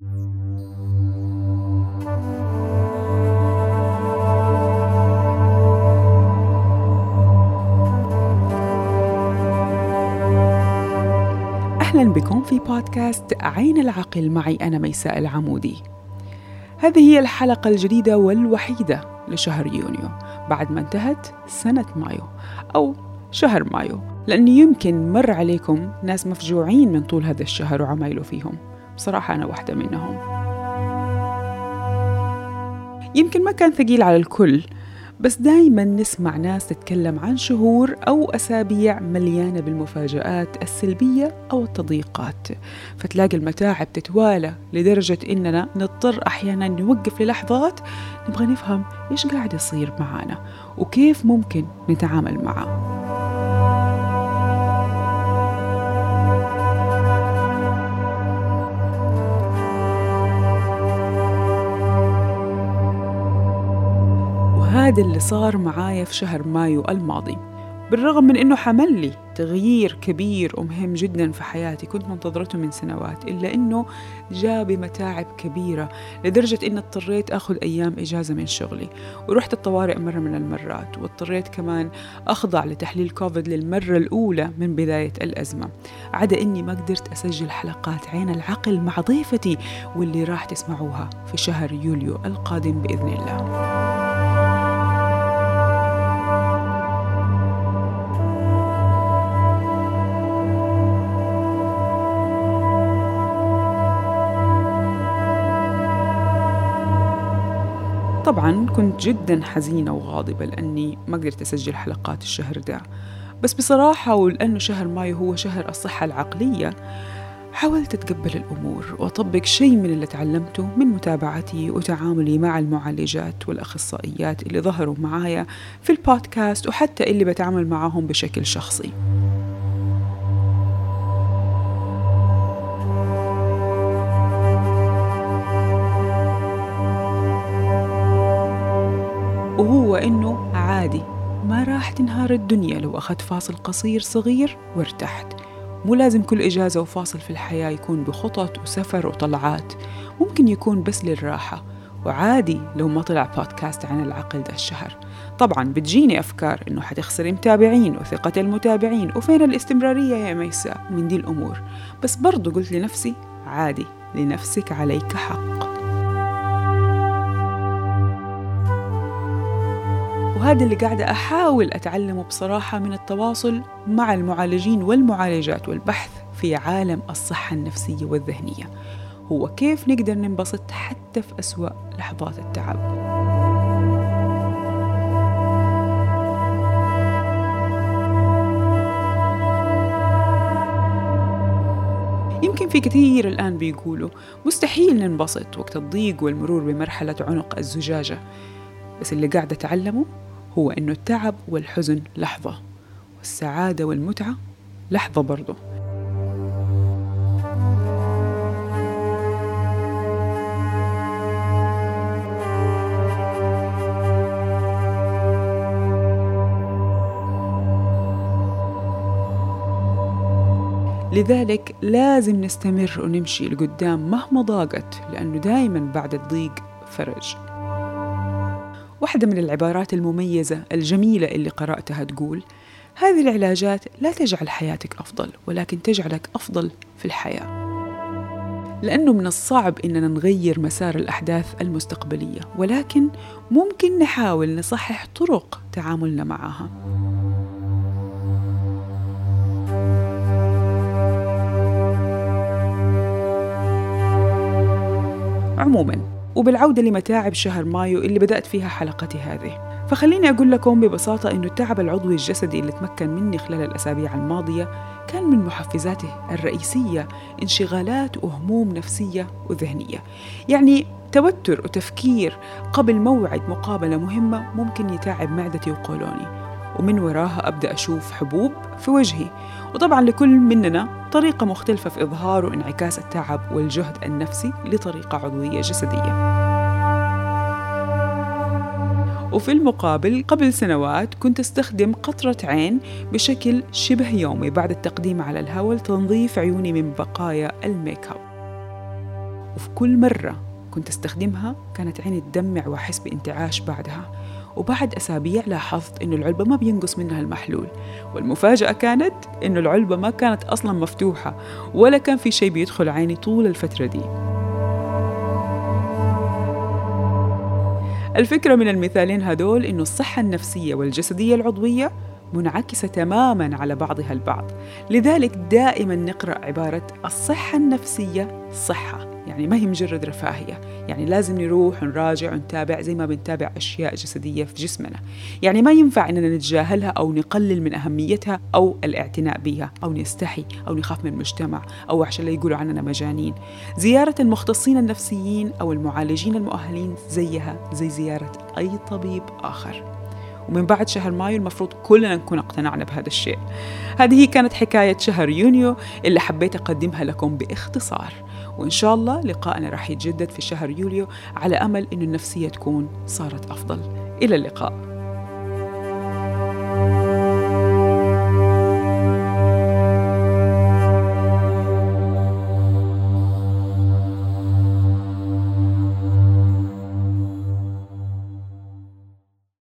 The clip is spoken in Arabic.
أهلا بكم في بودكاست عين العقل. معي أنا ميساء العمودي. هذه هي الحلقة الجديدة والوحيدة لشهر يونيو بعد ما انتهت سنة مايو أو شهر مايو لأنه يمكن مر عليكم ناس مفجوعين من طول هذا الشهر وعمايله فيهم. بصراحة أنا واحدة منهم. يمكن ما كان ثقيل على الكل بس دايما نسمع ناس تتكلم عن شهور أو أسابيع مليانة بالمفاجآت السلبية أو التضييقات. فتلاقي المتاعب تتوالى لدرجة إننا نضطر أحيانا نوقف للحظات نبغى نفهم إيش قاعد يصير معانا وكيف ممكن نتعامل معه. وهذا اللي صار معايا في شهر مايو الماضي. بالرغم من إنه حمل لي تغيير كبير ومهم جدا في حياتي كنت منتظرته من سنوات إلا إنه جاء بمتاعب كبيرة لدرجة إني اضطريت آخذ أيام إجازة من شغلي ورحت الطوارئ مرة من المرات واضطريت كمان أخضع لتحليل كوفيد للمرة الأولى من بداية الأزمة. عدا إني ما قدرت أسجل حلقات عين العقل مع ضيفتي واللي راح تسمعوها في شهر يوليو القادم بإذن الله. طبعا كنت جدا حزينة وغاضبة لأني ما قدرت أسجل حلقات الشهر ده. بس بصراحة ولأنه شهر مايو هو شهر الصحة العقلية حاولت أتقبل الأمور وأطبق شيء من اللي تعلمته من متابعتي وتعاملي مع المعالجات والأخصائيات اللي ظهروا معايا في البودكاست وحتى اللي بتعامل معاهم بشكل شخصي. وهو إنه عادي. ما راح تنهار الدنيا لو أخذت فاصل قصير صغير وارتحت. مو لازم كل إجازة وفاصل في الحياة يكون بخطط وسفر وطلعات. ممكن يكون بس للراحة. وعادي لو ما طلع بودكاست عن العقل ده الشهر. طبعا بتجيني أفكار إنه حتخسري متابعين وثقة المتابعين وفين الاستمرارية يا ميساء؟ من دي الأمور. بس برضو قلت لنفسي عادي. لنفسك عليك حق. وهذا اللي قاعدة أحاول أتعلمه بصراحة من التواصل مع المعالجين والمعالجات والبحث في عالم الصحة النفسية والذهنية. هو كيف نقدر ننبسط حتى في أسوأ لحظات التعب. يمكن في كثير الآن بيقولوا مستحيل ننبسط وقت الضيق والمرور بمرحلة عنق الزجاجة. بس اللي قاعدة أتعلمه هو إنه التعب والحزن لحظة والسعادة والمتعة لحظة برضه. لذلك لازم نستمر ونمشي لقدام مهما ضاقت لأنه دايما بعد الضيق فرج. واحدة من العبارات المميزة الجميلة اللي قرأتها تقول هذه العلاجات لا تجعل حياتك أفضل ولكن تجعلك أفضل في الحياة. لأنه من الصعب إننا نغير مسار الأحداث المستقبلية ولكن ممكن نحاول نصحح طرق تعاملنا معها. عموما وبالعودة لمتاعب شهر مايو اللي بدأت فيها حلقتي هذه. فخليني أقول لكم ببساطة أنه التعب العضوي الجسدي اللي تمكن مني خلال الأسابيع الماضية كان من محفزاته الرئيسية انشغالات وهموم نفسية وذهنية. يعني توتر وتفكير قبل موعد مقابلة مهمة ممكن يتعب معدتي وقولوني. ومن وراها أبدأ أشوف حبوب في وجهي. وطبعا لكل مننا طريقة مختلفة في إظهار وإنعكاس التعب والجهد النفسي لطريقة عضوية جسدية. وفي المقابل قبل سنوات كنت أستخدم قطرة عين بشكل شبه يومي بعد التقديم على الهواء لتنظيف عيوني من بقايا الميك أب. وفي كل مرة كنت أستخدمها كانت عيني تدمع وأحس بانتعاش بعدها. وبعد أسابيع لاحظت إنه العلبة ما بينقص منها المحلول والمفاجأة كانت إنه العلبة ما كانت أصلا مفتوحة ولا كان في شيء بيدخل عيني طول الفترة دي. الفكرة من المثالين هدول إنه الصحة النفسية والجسدية العضوية منعكسة تماما على بعضها البعض لذلك دائما نقرأ عبارة الصحة النفسية صحة. يعني ما هي مجرد رفاهية. يعني لازم نروح ونراجع ونتابع زي ما بنتابع أشياء جسدية في جسمنا. يعني ما ينفع إننا نتجاهلها أو نقلل من أهميتها أو الاعتناء بها أو نستحي أو نخاف من المجتمع أو عشان لا يقولوا عننا مجانين. زيارة المختصين النفسيين أو المعالجين المؤهلين زيها زي زيارة أي طبيب آخر. ومن بعد شهر مايو المفروض كلنا نكون اقتنعنا بهذا الشيء. هذه كانت حكاية شهر يونيو اللي حبيت أقدمها لكم بإختصار. وإن شاء الله لقاءنا راح يتجدد في شهر يوليو على أمل أن النفسية تكون صارت أفضل. إلى اللقاء.